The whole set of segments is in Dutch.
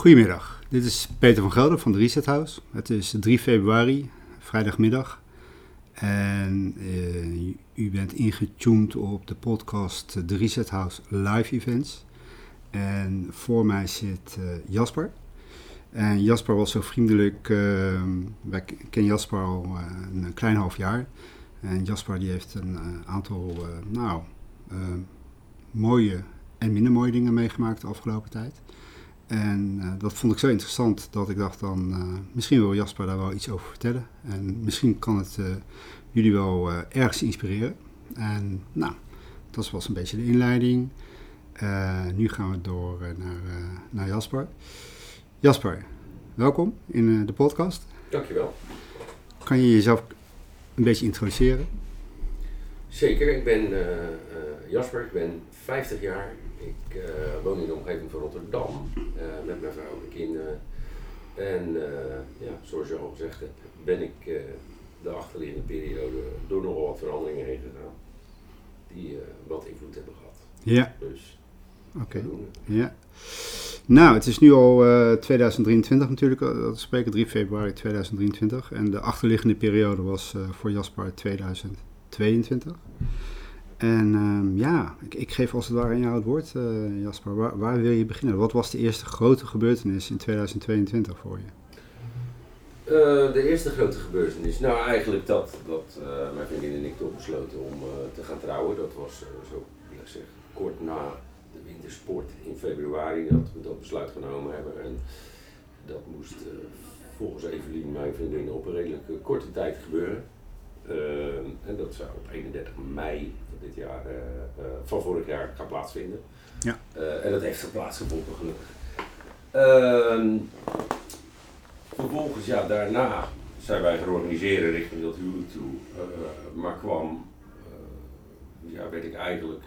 Goedemiddag, dit is Peter van Gelder van de Reset House. Het is 3 februari, vrijdagmiddag. En uh, u bent ingetuned op de podcast De Reset House Live Events. En voor mij zit uh, Jasper. En Jasper was zo vriendelijk, uh, wij kennen Jasper al een klein half jaar. En Jasper die heeft een aantal, nou, mooie en minder mooie dingen meegemaakt de afgelopen tijd. En uh, dat vond ik zo interessant dat ik dacht dan, uh, misschien wil Jasper daar wel iets over vertellen. En misschien kan het uh, jullie wel ergens inspireren. En nou, dat was een beetje de inleiding. nu gaan we door naar, naar Jasper. Jasper, welkom in de podcast. Dankjewel. Kan je jezelf een beetje introduceren? Zeker, ik ben Jasper, ik ben 50 jaar. Ik uh, woon in de omgeving van Rotterdam uh, met mijn vrouw en kinderen. En uh, ja, zoals je al gezegd hebt, ben ik de achterliggende periode door nogal wat veranderingen heen gegaan. Die wat invloed hebben gehad. Ja. Dus, Oké. Okay. Ja. Nou, het is nu al 2023 natuurlijk, dat we spreken 3 februari 2023. En de achterliggende periode was voor Jasper 2022. En um, ja, ik, ik, geef als het ware aan jou het woord, uh, Jasper. Waar, wil je beginnen? Wat was de eerste grote gebeurtenis in 2022 voor je? Uh, de eerste grote gebeurtenis? Nou, eigenlijk dat, dat uh, mijn vriendin en ik toch besloten om te gaan trouwen. Dat was zo, ik zeg, kort na de wintersport in februari dat we dat besluit genomen hebben. En dat moest volgens Evelien, mijn vriendin, op een redelijk korte tijd gebeuren. En dat zou op 31 mei dit jaar, uh, uh, van vorig jaar gaan plaatsvinden. Ja. Uh, en dat heeft plaatsgevonden gelukkig. Ehm, vervolgens, ja, daarna zijn wij gaan organiseren richting dat huwelijk toe. maar kwam, ja, werd ik eigenlijk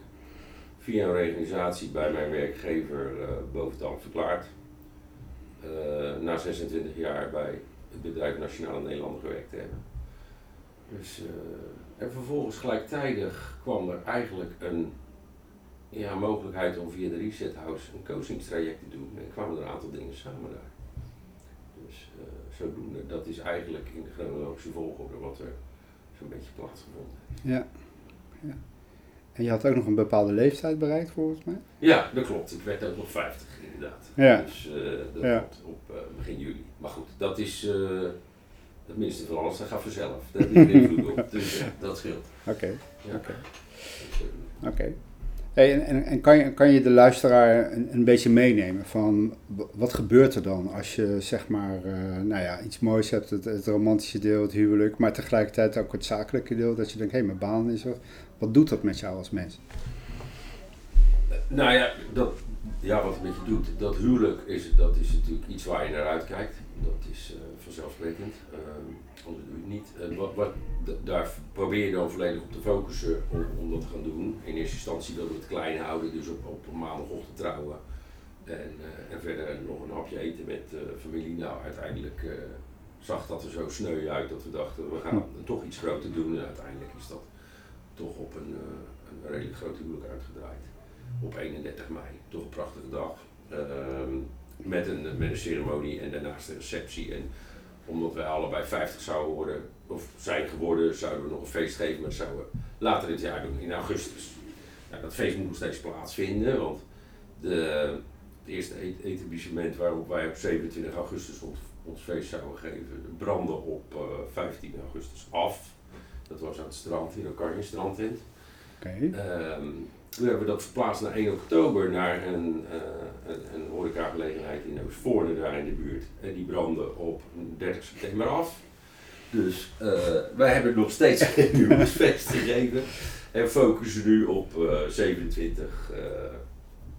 via een reorganisatie bij mijn werkgever tafel verklaard. na 26 jaar bij het bedrijf Nationale Nederlanden gewerkt te hebben. Dus en vervolgens gelijktijdig kwam er eigenlijk een ja, mogelijkheid om via de Reset House een coachingstraject te doen. En kwamen er een aantal dingen samen daar. Dus uh, zodoende, dat is eigenlijk in de chronologische volgorde wat er zo'n beetje plaatsgevonden heeft. Ja. ja. En je had ook nog een bepaalde leeftijd bereikt volgens mij? Ja, dat klopt. Ik werd ook nog 50 inderdaad. Ja. Dus uh, dat ja. op uh, begin juli. Maar goed, dat is het minste van alles, dat gaat vanzelf. Dat heeft invloed op. Dus ja, dat scheelt. Oké. Oké. Oké. Hey, en, en kan, je, kan je de luisteraar een, een beetje meenemen van wat gebeurt er dan als je zeg maar uh, nou ja, iets moois hebt, het, het, romantische deel, het huwelijk, maar tegelijkertijd ook het zakelijke deel, dat je denkt, hé, hey, mijn baan is er. Wat doet dat met jou als mens? Nou ja, dat, ja, wat het met je doet, dat huwelijk is, dat is natuurlijk iets waar je naar uitkijkt. Dat is uh, vanzelfsprekend. Anders doe je het niet. Uh, wat, wat, daar probeer je dan volledig op te focussen om, om dat te gaan doen. In eerste instantie dat we het klein houden, dus op, op maandagochtend trouwen. En, en verder nog een hapje eten met familie. Nou, uiteindelijk zag dat er zo sneu uit dat we dachten, we gaan toch iets groter doen. En uiteindelijk is dat toch op een, een redelijk groot huwelijk uitgedraaid op 31 mei. Toch een prachtige dag. Uh, met, een, met een ceremonie en daarnaast een receptie. En omdat wij allebei 50 zouden worden, of zijn geworden, zouden we nog een feest geven, maar dat zouden we later dit jaar doen, in augustus. Nou, dat feest moet nog steeds plaatsvinden, want de, het eerste etablissement waarop wij op 27 augustus ons, ons feest zouden geven, brandde op uh, 15 augustus af. Dat was aan het strand, in Oranje strandtent. Okay. Um, toen hebben we dat verplaatst naar 1 oktober naar een, uh, een, een horecagelegenheid in Oostvoorne daar in de buurt. En die brandde op 30 september af. Dus uh, wij hebben nog steeds geen huwelijksfeest gegeven. En focussen nu op uh, 27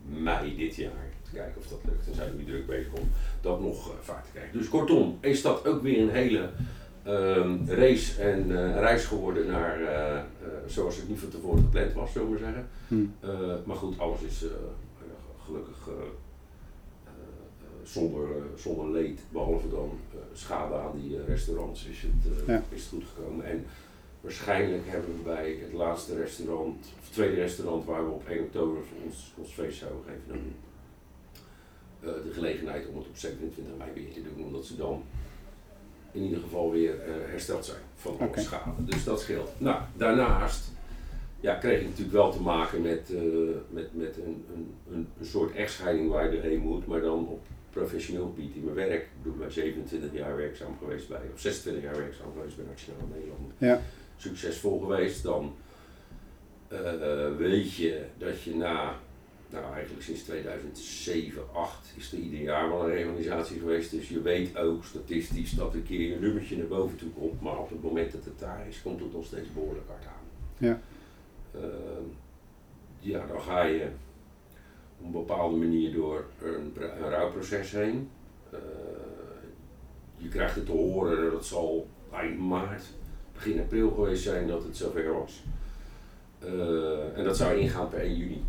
mei dit jaar. Kijken of dat lukt. Dan zijn we druk bezig om dat nog vaak te krijgen. Dus kortom, is dat ook weer een hele um, race en uh, reis geworden naar uh, uh, zoals het niet van tevoren gepland was, zullen we zeggen. Hmm. maar goed, alles is gelukkig zonder, zonder leed, behalve dan schade aan die restaurants, is het, ja. is het goed gekomen. En waarschijnlijk hebben we bij het laatste restaurant, of tweede restaurant waar we op 1 oktober ons, ons feest zouden geven, dan, de gelegenheid om het op 27 mei weer te doen, omdat ze dan in ieder geval weer eh, hersteld zijn van alle schade. Dus dat scheelt. Nou, daarnaast ja, kreeg ik natuurlijk wel te maken met, eh, met, met een, een, een, soort echtscheiding waar je doorheen moet, maar dan op professioneel gebied in mijn werk. Ik ben bij 27 jaar werkzaam geweest bij, of 26 jaar werkzaam geweest bij Nationaal Nederland. Ja. Succesvol geweest, dan eh, weet je dat je na, nou eigenlijk sinds 2007, 8 is er ieder jaar wel een reorganisatie geweest. Dus je weet ook statistisch dat een keer je nummertje naar boven toe komt. Maar op het moment dat het daar is, komt het nog steeds behoorlijk hard aan. Ja. Eh, ja, dan ga je op een bepaalde manier door een, een rouwproces heen. Eh, je krijgt het te horen dat het zal eind maart, begin april geweest zijn dat het zover was. Eh, en dat zou ingaan per 1 juni.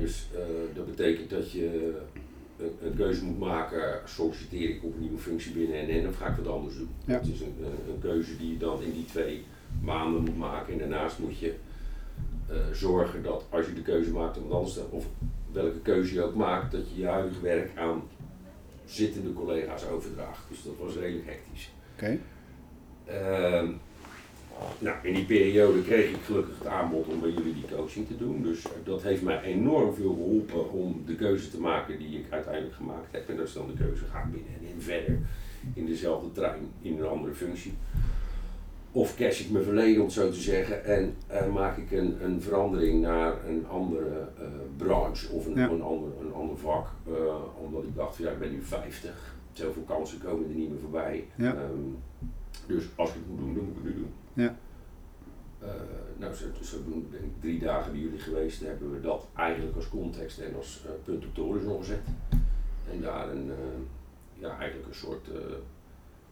Dus eh, dat betekent dat je een, een keuze moet maken, solliciteer ik op een nieuwe functie binnen NN of ga ik wat anders doen. Ja. Het is een, een, keuze die je dan in die twee maanden moet maken en daarnaast moet je eh, zorgen dat als je de keuze maakt om wat anders te of welke keuze je ook maakt, dat je je huidige werk aan zittende collega's overdraagt. Dus dat was redelijk hectisch. Oké. Ehm, nou, in die periode kreeg ik gelukkig het aanbod om bij jullie die coaching te doen. Dus eh, dat heeft mij enorm veel geholpen om de keuze te maken die ik uiteindelijk gemaakt heb. En dat is dan de keuze, ga ik binnen en in verder in dezelfde trein in een andere functie. Of cash ik mijn verleden, om het zo te zeggen, en eh, maak ik een, een verandering naar een andere eh, branche of een, Ja. een, ander, een ander vak. omdat ik dacht, ja, ik ben nu 50, zoveel kansen komen er niet meer voorbij. Ja. Ehm, dus als ik het moet doen, dan moet ik het nu doen. Ja. Eh, nou, zo, zodoende ben ik drie dagen bij jullie geweest. Dan hebben we dat eigenlijk als context en als eh, punt op de horizon gezet. En daar een, eh, ja, eigenlijk een soort,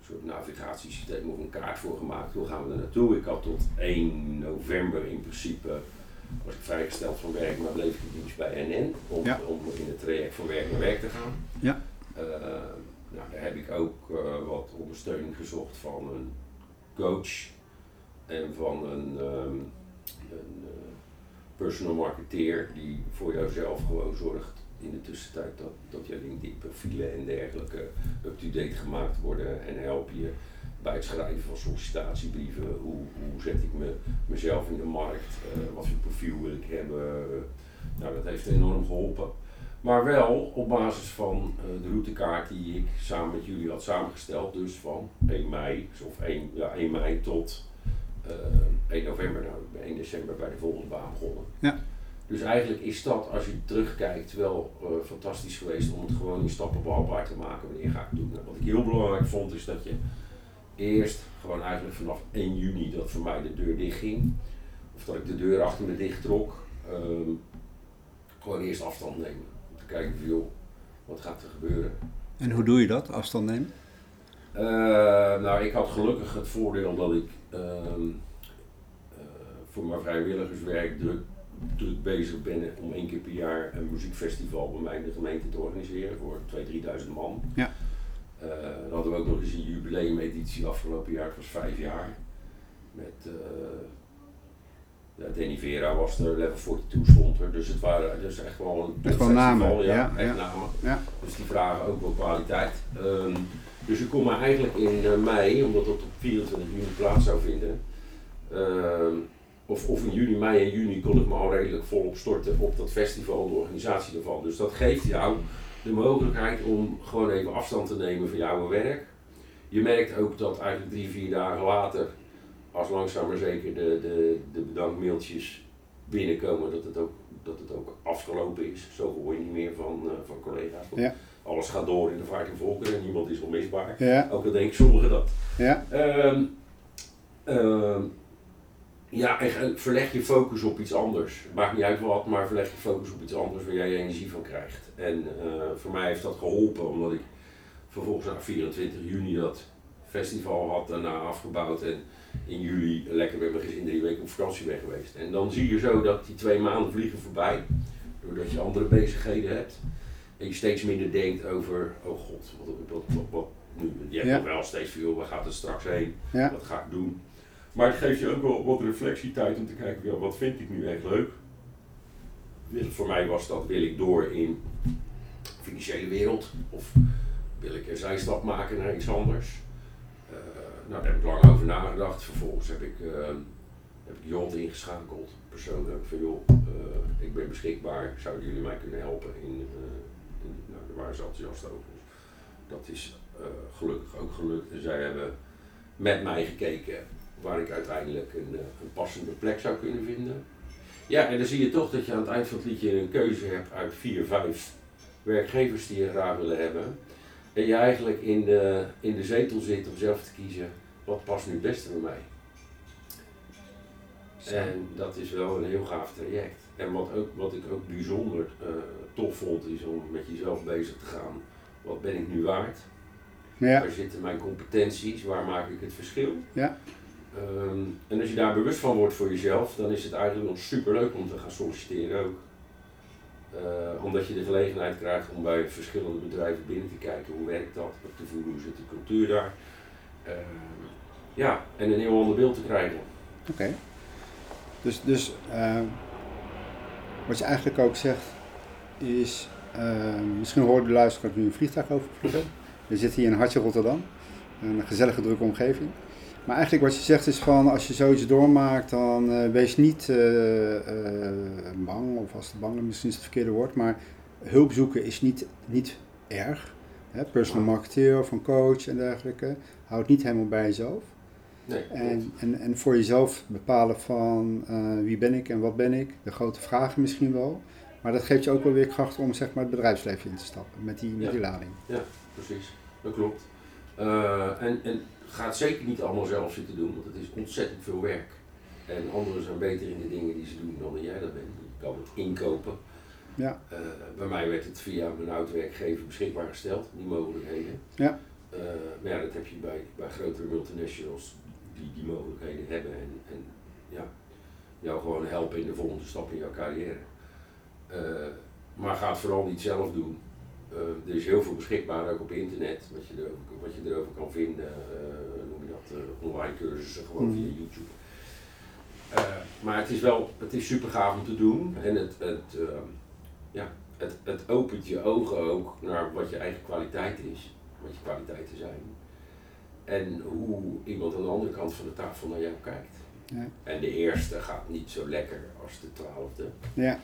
soort navigatiesysteem of een kaart voor gemaakt. Hoe gaan we er naartoe? Ik had tot 1 november in principe was ik vrijgesteld van werk, maar bleef ik in dienst bij NN om, Ja. om in het traject van werk naar werk te gaan. Ja. Nou, daar heb ik ook wat ondersteuning gezocht van een coach en van een, ehm, een eh, personal marketeer die voor jouzelf gewoon zorgt in de tussentijd dat, dat je LinkedIn profielen en dergelijke up-to-date gemaakt worden en help je bij het schrijven van sollicitatiebrieven. Hoe, hoe zet ik me, mezelf in de markt? eh, wat voor profiel wil ik hebben? nou, dat heeft enorm geholpen. Maar wel op basis van eh, de routekaart die ik samen met jullie had samengesteld. Dus van 1 mei, of 1, ja, 1 mei tot 1 november. Nou, ik ben 1 december bij de volgende baan begonnen. Ja. Dus eigenlijk is dat, als je terugkijkt, wel eh, fantastisch geweest om het gewoon in stappen behapbaar te maken. Wanneer ga ik het doen? Nou, wat ik heel belangrijk vond, is dat je eerst gewoon eigenlijk vanaf 1 juni dat voor mij de deur dicht ging. Of dat ik de deur achter me dicht trok. ehm, gewoon eerst afstand nemen. Om te kijken van joh, wat gaat er gebeuren? En hoe doe je dat, afstand nemen? Eh, nou, ik had gelukkig het voordeel dat ik ehm, eh, voor mijn vrijwilligerswerk druk, druk bezig ben om één keer per jaar een muziekfestival bij mij in de gemeente te organiseren voor 2.000, 3.000 man. Ja. Eh, dan hadden we ook nog eens een jubileumeditie afgelopen jaar, het was vijf jaar. Met eh ja, Danny Vera was er, Level 42 stond er, dus het waren dus echt wel een Echt wel namen, ja, ja, echt ja. namen. Ja. Dus die vragen ook wel kwaliteit. Ehm, dus ik kon me eigenlijk in eh, mei, omdat het op 24 juni plaats zou vinden, ehm, of, of in juni, mei en juni kon ik me al redelijk volop storten op dat festival, de organisatie ervan. Dus dat geeft jou de mogelijkheid om gewoon even afstand te nemen van jouw werk. Je merkt ook dat eigenlijk drie, vier dagen later, als langzaam maar zeker de, de, de bedankmailtjes binnenkomen, dat het ook, dat het ook afgelopen is. Zo hoor je niet meer van, eh, van collega's. Ja. Alles gaat door in de vaart en volkeren en niemand is onmisbaar. Ja, Ook al denken sommigen dat. ja, Ehm, ehm, ja, en verleg je focus op iets anders. Maakt niet uit wat, maar verleg je focus op iets anders waar jij je energie van krijgt. En eh, voor mij heeft dat geholpen, omdat ik vervolgens na 24 juni dat festival had daarna afgebouwd en in juli lekker met mijn gezin drie weken op vakantie ben geweest. En dan zie je zo dat die twee maanden vliegen voorbij, doordat je andere bezigheden hebt. En je steeds minder denkt over, oh god, wat, wat, wat, wat nu? Je hebt wel steeds veel, waar gaat het straks heen? Wat ga ik doen? Maar het geeft je ook wel wat reflectietijd om te kijken, ja, wat vind ik nu echt leuk? Wil- Voor mij was dat, wil ik door in, ik financiële wereld? Of wil ik een zijstap maken naar iets anders? Uh, nou, daar heb ik lang over nagedacht. Vervolgens heb ik, uh, heb ik Jot ingeschakeld, persoonlijk. Van joh, uh, ik ben beschikbaar, zouden jullie mij kunnen helpen? In, nou, daar waren ze enthousiast over. Dat is gelukkig ook gelukt. En zij hebben met mij gekeken waar ik uiteindelijk een, een passende plek zou kunnen vinden. Ja, en dan zie je toch dat je aan het eind van het liedje een keuze hebt uit vier, vijf werkgevers die je graag willen hebben. En je eigenlijk in de, in de zetel zit om zelf te kiezen wat past nu het beste bij mij. En dat is wel een heel gaaf traject. En wat, ook, wat ik ook bijzonder uh, tof vond, is om met jezelf bezig te gaan. Wat ben ik nu waard? Ja. Waar zitten mijn competenties? Waar maak ik het verschil? Ja. Um, en als je daar bewust van wordt voor jezelf, dan is het eigenlijk nog super leuk om te gaan solliciteren ook. Uh, omdat je de gelegenheid krijgt om bij verschillende bedrijven binnen te kijken hoe werkt dat, op te voelen hoe zit de cultuur daar. Uh, ja, en een heel ander beeld te krijgen. Oké. Dus, dus uh, wat je eigenlijk ook zegt is, ehm, misschien hoorde de luisteraar nu een vliegtuig overvliegen. We zitten hier in Hartje Rotterdam, een gezellige drukke omgeving. Maar eigenlijk wat je zegt is van als je zoiets doormaakt, dan uh, wees niet uh, uh, bang, of als het bang misschien is het verkeerde woord, maar hulp zoeken is niet, niet erg. Hè? Personal marketeer of een coach en dergelijke. Houd niet helemaal bij jezelf. Nee, en, en, en voor jezelf bepalen van wie ben ik en wat ben ik, de grote vragen misschien wel. Maar dat geeft je ook wel weer kracht om zeg maar, het bedrijfsleven in te stappen met die, met die lading. Ja, precies. Dat klopt. en, en gaat zeker niet allemaal zelf zitten doen, want het is ontzettend veel werk. En anderen zijn beter in de dingen die ze doen dan jij dat bent. Je kan het inkopen. Ja. Uh, bij mij werd het via mijn oud-werkgever beschikbaar gesteld, die mogelijkheden. Ja. Uh, maar ja, dat heb je bij, bij grotere multinationals die die mogelijkheden hebben en, en ja, jou gewoon helpen in de volgende stap in jouw carrière. Uh, maar ga het vooral niet zelf doen. er is heel veel beschikbaar ook op internet, wat je erover, wat je erover kan vinden uh, online cursussen gewoon mm. via YouTube. Maar het is wel, het is super gaaf om te doen en het, het, uh, ja, het, het opent je ogen ook naar wat je eigen kwaliteit is, wat je kwaliteiten zijn. En hoe iemand aan de andere kant van de tafel naar jou kijkt. Ja. En de eerste gaat niet zo lekker als de twaalfde. Ja.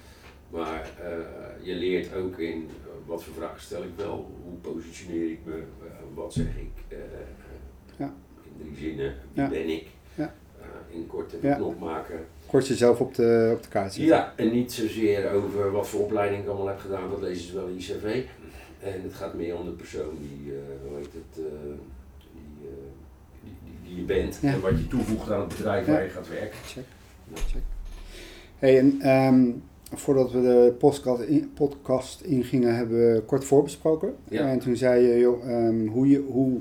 Maar uh, je leert ook in wat voor vragen stel ik wel, hoe positioneer ik me, wat zeg ik. ja drie zinnen, wie ben ik, ja. in kort even knop maken. Kort jezelf op de, op de kaart zetten. Ja, en niet zozeer over wat voor opleiding ik allemaal heb gedaan, dat lezen ze wel in je cv. En het gaat meer om de persoon die, hoe heet het, die, die, die, die, je bent en wat je toevoegt aan het bedrijf waar je gaat werken. Check. check. Hey, en um, voordat we de podcast, in, podcast ingingen, hebben we kort voorbesproken. Ja. En toen zei je, joh, um, hoe je, hoe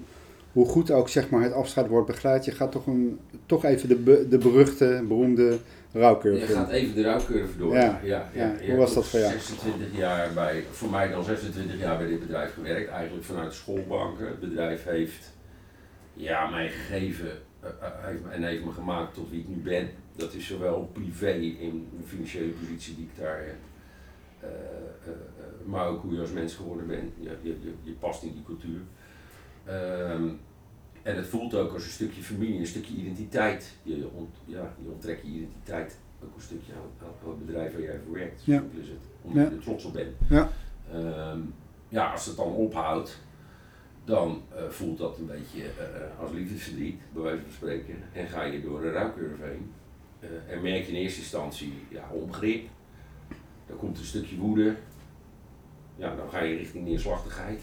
hoe goed ook zeg maar, het afscheid wordt begeleid, je gaat toch, een, toch even de, de beruchte, beroemde rouwcurve Je gaat even de rouwcurve door. Ja. Ja, ja, Hoe was dat voor jou? 26 jaar bij, voor mij dan 26 jaar bij dit bedrijf gewerkt, eigenlijk vanuit schoolbanken. Het bedrijf heeft ja, mij gegeven uh, uh, en heeft me gemaakt tot wie ik nu ben. Dat is zowel privé in de financiële positie die ik daar heb, uh, maar ook hoe je als mens geworden bent. Je, je, je, je past in die cultuur. Um, en het voelt ook als een stukje familie, een stukje identiteit. Je, ont, ja, je onttrekt je identiteit ook een stukje aan, aan het bedrijf waar jij voor werkt. Ja. Is het, omdat ja. je er trots op bent. Ja. Um, ja, als het dan ophoudt, dan uh, voelt dat een beetje uh, als liefdesverdriet, bij wijze van spreken. En ga je door een rouwcurve heen. Uh, en merk je in eerste instantie ja, onbegrip. Dan komt een stukje woede. Ja, dan ga je richting neerslachtigheid.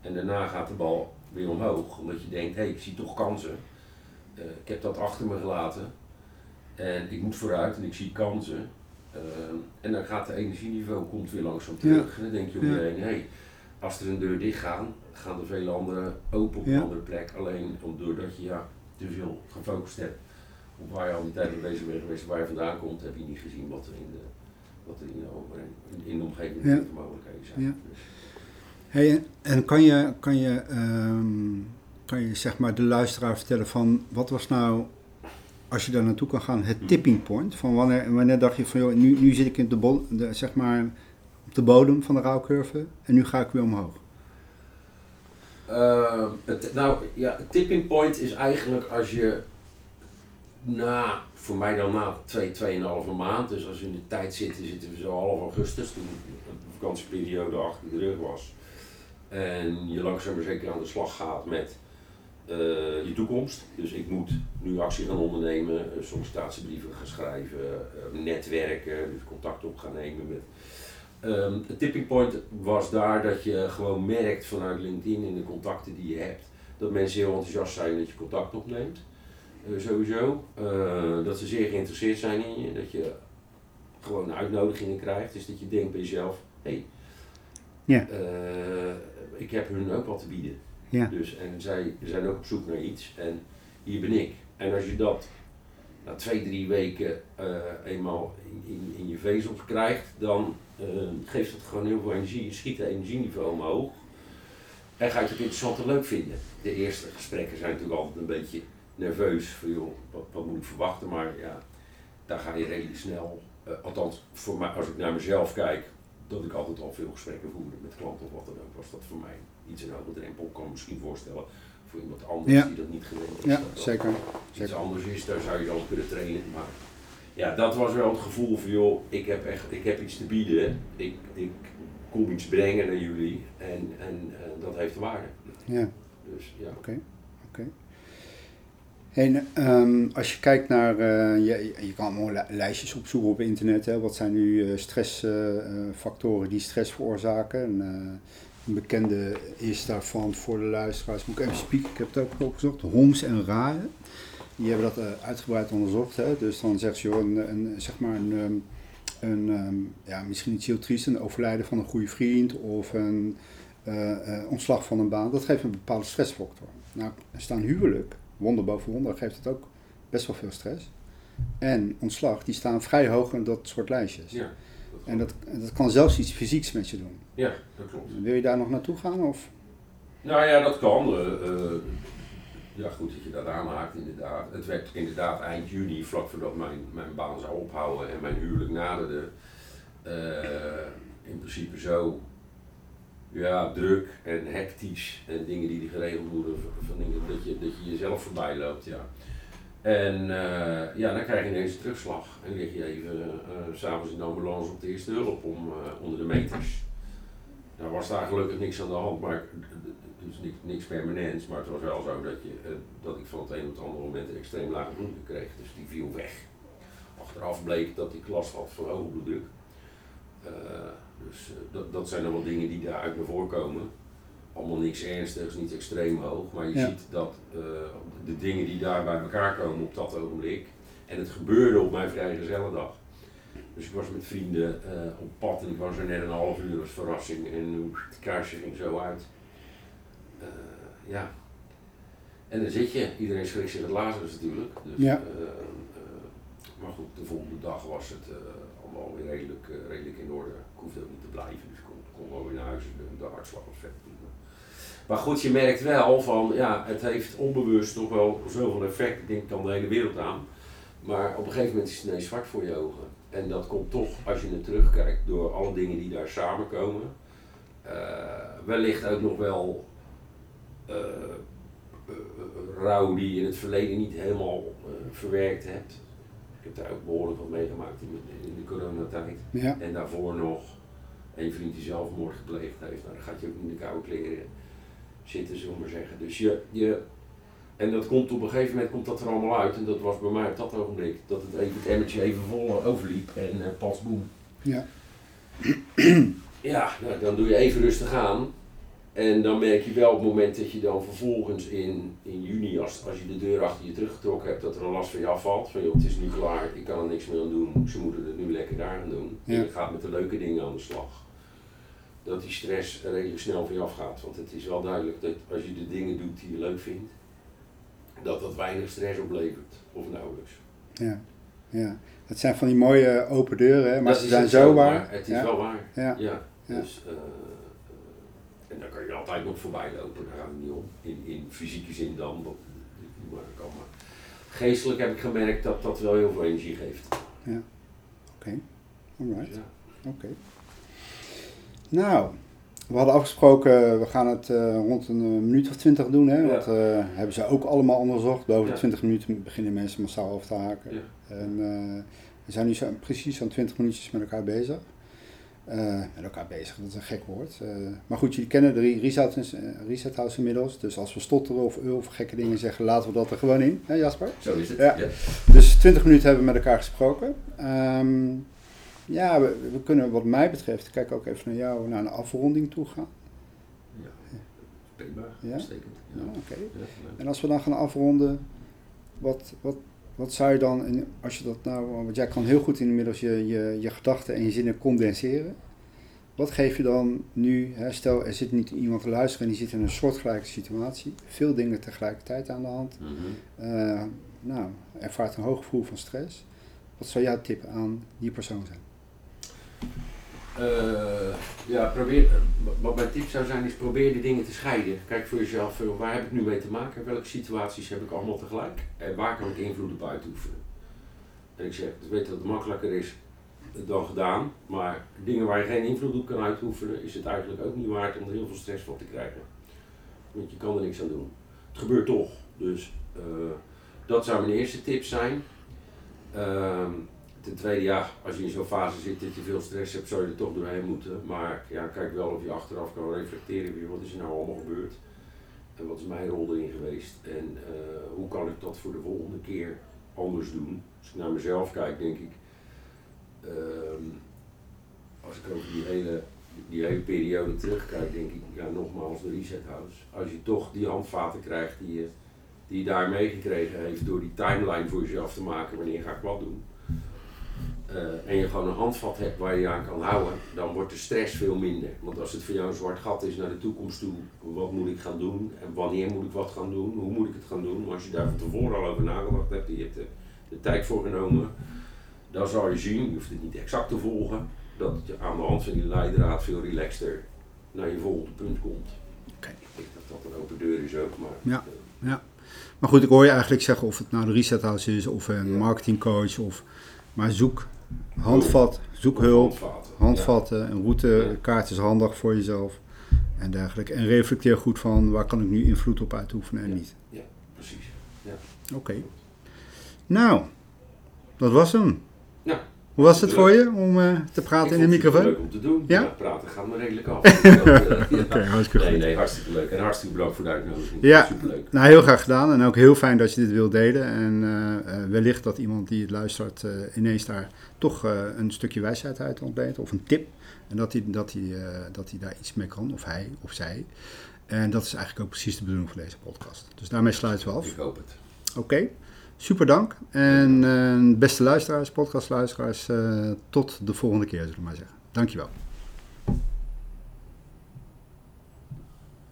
En daarna gaat de bal weer omhoog. Omdat je denkt, hé, hey, ik zie toch kansen. Uh, ik heb dat achter me gelaten. En ik moet vooruit en ik zie kansen. Uh, en dan gaat de energieniveau komt weer langzaam terug. En dan denk je om je heen, hé, hey, als er een deur dicht gaat, gaan er vele andere open op een andere plek. Alleen doordat je ja, te veel gefocust hebt op waar je al die tijd mee bezig bent geweest, waar je vandaan komt, heb je niet gezien wat er in de, wat er in de, in de omgeving ja. mogelijkheden zijn. Ja. Dus, Hey, en kan je, kan, je, um, kan je zeg maar de luisteraar vertellen van wat was nou, als je daar naartoe kan gaan, het tipping point? Van wanneer, wanneer dacht je van joh, nu, nu zit ik in de bol, de, zeg maar, de bodem van de rouwcurve en nu ga ik weer omhoog? Uh, het, nou ja, het tipping point is eigenlijk als je na, voor mij dan na 2, twee, 2,5 maand, dus als we in de tijd zitten, zitten we zo half augustus, toen de vakantieperiode achter de rug was. En je langzaam maar zeker aan de slag gaat met uh, je toekomst. Dus ik moet nu actie gaan ondernemen, sollicitatiebrieven gaan schrijven, uh, netwerken, dus contact op gaan nemen met het tipping point was daar dat je gewoon merkt vanuit LinkedIn in de contacten die je hebt, dat mensen heel enthousiast zijn dat je contact opneemt. Uh, sowieso. Uh, dat ze zeer geïnteresseerd zijn in je, dat je gewoon uitnodigingen krijgt. Dus dat je denkt bij jezelf, hé, hey, ja. uh, ik heb hun ook wat te bieden. Ja. Dus, en zij zijn ook op zoek naar iets en hier ben ik. En als je dat na twee, drie weken eenmaal in, in, in je vezels krijgt, dan uh, geeft het gewoon heel veel energie. Je schiet het energieniveau omhoog. En ga je het interessant en leuk vinden. De eerste gesprekken zijn natuurlijk altijd een beetje nerveus. Van joh, wat, wat moet ik verwachten? Maar ja, daar ga je redelijk snel. Uh, althans, voor mij, als ik naar mezelf kijk, dat ik altijd al veel gesprekken voerde met klanten of wat dan ook, was dat voor mij iets een hoge drempel. Ik kan me misschien voorstellen voor iemand anders Ja. die dat niet gewend is. Ja, dat zeker. iets zeker. anders is, daar zou je dan kunnen trainen. Maar ja, dat was wel het gevoel van joh, ik heb echt ik heb iets te bieden. Ik, ik kom iets brengen naar jullie en, en dat heeft waarde. Ja. Dus ja. Oké, oké. En ehm, als je kijkt naar, eh, je, je kan allemaal li- lijstjes opzoeken op internet. Hè. Wat zijn nu eh, stressfactoren die stress veroorzaken? En, eh, een bekende is daarvan voor de luisteraars, moet ik even spieken, ik heb het ook opgezocht. Homs en Raaien. Die hebben dat eh, uitgebreid onderzocht. Hè. Dus dan zegt ze, joh, een, een, zeg maar een, ehm, een ehm, ja, misschien iets heel triest, een overlijden van een goede vriend of een eh, eh, ontslag van een baan. Dat geeft een bepaalde stressfactor. Nou, er staan huwelijk, wonder boven wonder, geeft het ook best wel veel stress. En ontslag, die staan vrij hoog in dat soort lijstjes. Ja, En dat, dat kan zelfs iets fysieks met je doen. ja, dat klopt. Wil je daar nog naartoe gaan? Of? Nou ja, dat kan. eh, eh, ja, goed dat je dat aanhaakt inderdaad. Het werd inderdaad eind juni, vlak voordat mijn, mijn baan zou ophouden en mijn huwelijk naderde. eh, in principe zo ja, druk en hectisch en dingen die geregeld worden, van dingen dat je, dat je jezelf voorbij loopt. Ja. En eh, ja, dan krijg je ineens een terugslag en lig je even s s'avonds in de ambulance op de eerste hulp om, onder de meters. Nou was daar gelukkig niks aan de hand, maar dus niks, niks permanents, maar het was wel zo dat, je, dat ik van het een op het andere moment een extreem lage bloeddruk kreeg, dus die viel weg. Achteraf bleek dat ik last had van hoge bloeddruk. Dus eh, dat, dat zijn dan wel dingen die daaruit naar voren komen. Allemaal niks ernstigs, niet extreem hoog, maar je Ja. ziet dat eh, de dingen die daar bij elkaar komen op dat ogenblik. En het gebeurde op mijn vrijgezellendag. Dus ik was met vrienden eh, op pad en ik was er net een half uur als verrassing en het kaarsje ging zo uit. Ja. En dan zit je, iedereen schrikt zich het lazarus natuurlijk. Dus, Ja. maar goed, de volgende dag was het allemaal weer redelijk, redelijk in orde. Hoefde ook niet te blijven, dus ik kon, kon gewoon weer naar huis. De, de hartslag was vet. Maar goed, je merkt wel van, ja, het heeft onbewust toch wel zoveel effect. Ik denk, kan de hele wereld aan. Maar op een gegeven moment is het ineens zwart voor je ogen. En dat komt toch, als je er terugkijkt, door alle dingen die daar samenkomen. Eh, wellicht ook nog wel eh, rouw die je in het verleden niet helemaal verwerkt hebt. Ik heb daar ook behoorlijk wat meegemaakt in, in de coronatijd. Ja, En daarvoor nog een vriend die zelfmoord gepleegd heeft. Nou, dan gaat je ook in de koude kleren zitten, zullen we maar zeggen. Dus je, je, en dat komt op een gegeven moment komt dat er allemaal uit. En dat was bij mij op dat ogenblik. Dat het, even, het emmertje even vol overliep en uh, pas boem. ja, Ja, nou, dan doe je even rustig aan. En dan merk je wel op het moment dat je dan vervolgens in, in juni, als, als je de deur achter je teruggetrokken hebt, dat er een last van je afvalt. Van joh, het is nu klaar, ik kan er niks meer aan doen, ze moeten het nu lekker daar aan doen. Ja. En je gaat met de leuke dingen aan de slag. Dat die stress redelijk snel van je afgaat. Want het is wel duidelijk dat als je de dingen doet die je leuk vindt, dat dat weinig stress oplevert. Of nauwelijks. ja, ja. Het zijn van die mooie open deuren, hè, maar Dat ze zijn zo waar. Het is ja. wel waar. Ja. Ja, dus, eh, en daar kan je altijd nog voorbij lopen, daar gaat het niet om. In, in fysieke zin dan, maar kan. Maar geestelijk heb ik gemerkt dat dat wel heel veel energie geeft. Alright, Dus ja. oké. Nou, we hadden afgesproken, we gaan het uh, rond een uh, minuut of twintig doen. Hè? Ja. Want uh, hebben ze ook allemaal onderzocht. Boven Ja. de 20 minuten beginnen mensen massaal af te haken. Ja. En we zijn nu zo, precies zo'n 20 minuutjes met elkaar bezig. Met elkaar bezig, dat is een gek woord. maar goed, jullie kennen de re- reset, reset House inmiddels. Dus als we stotteren of of gekke dingen zeggen, laten we dat er gewoon in. Hè Jasper? Zo is het. Ja. Ja. Dus 20 minuten hebben we met elkaar gesproken. Ehm, ja, we, we kunnen wat mij betreft, kijk ook even naar jou, naar een afronding toe gaan. Ja. Prima, Ja? uitstekend. Ja. Ja. En als we dan gaan afronden, wat, wat, wat zou je dan, in- als je dat nou, want jij kan heel goed inmiddels je, je, je gedachten en je zinnen condenseren. Wat geef je dan nu, hè, stel er zit niet iemand te luisteren en die zit in een soortgelijke situatie, veel dingen tegelijkertijd aan de hand, Mhm. eh, nou, ervaart een hoog gevoel van stress. Wat zou jouw tip aan die persoon zijn? Eh, ja, probeer, eh, wat mijn tip zou zijn is probeer de dingen te scheiden. Kijk voor jezelf, eh, waar heb ik nu mee te maken? Welke situaties heb ik allemaal tegelijk? En waar kan ik invloed op uitoefenen? En ik zeg, ik weet dat het makkelijker is dan gedaan, maar dingen waar je geen invloed op kan uitoefenen, is het eigenlijk ook niet waard om er heel veel stress van te krijgen. Want je kan er niks aan doen. Het gebeurt toch. Dus dat zou mijn eerste tip zijn. Ehm, ten tweede, ja, als je in zo'n fase zit dat je veel stress hebt, zou je er toch doorheen moeten. Maar ja, kijk wel of je achteraf kan reflecteren wat is er nou allemaal gebeurd. En wat is mijn rol erin geweest. En eh, hoe kan ik dat voor de volgende keer anders doen. Als ik naar mezelf kijk, denk ik. ehm, als ik over die hele, die hele periode terugkijk, denk ik, ja, nogmaals, de Reset House. Als je toch die handvaten krijgt die je, die je daar meegekregen heeft door die timeline voor jezelf te maken, wanneer ga ik wat doen. Eh, en je gewoon een handvat hebt waar je aan kan houden, dan wordt de stress veel minder. Want als het voor jou een zwart gat is naar de toekomst toe, wat moet ik gaan doen en wanneer moet ik wat gaan doen, hoe moet ik het gaan doen, maar als je daar van tevoren al over nagedacht hebt je hebt de, de tijd voor genomen, dan zal je zien, je hoeft het niet exact te volgen, dat je aan de hand van die leidraad veel relaxter naar je volgende punt komt. Ik denk dat dat een open deur is ook, maar Ja. eh, Maar goed, ik hoor je eigenlijk zeggen of het nou de Reset House is of een Ja. marketingcoach of... Maar zoek handvat, zoek hulp, handvatten, een routekaart is handig voor jezelf en dergelijke. En reflecteer goed van waar kan ik nu invloed op uitoefenen en niet. Ja, precies. Oké. Nou, dat was hem. Ja. Hoe was het voor je om eh, te praten in de microfoon? Leuk om te doen. Ja? Ja? praten gaat me redelijk af. Ja. Oké, hartstikke Nee, goed. nee, hartstikke leuk. En hartstikke bedankt voor de uitnodiging. Ja. Superleuk. Nou, heel graag gedaan en ook heel fijn dat je dit wilt delen. En eh, eh, wellicht dat iemand die het luistert eh, ineens daar toch eh, een stukje wijsheid uit ontleent of een tip. En dat hij, dat, eh, dat hij daar iets mee kan, of hij of zij. En dat is eigenlijk ook precies de bedoeling van deze podcast. Dus daarmee sluiten we af. Ik hoop het. Oké, super dank. En eh, beste luisteraars, podcastluisteraars, eh, tot de volgende keer zullen we maar zeggen. Dankjewel.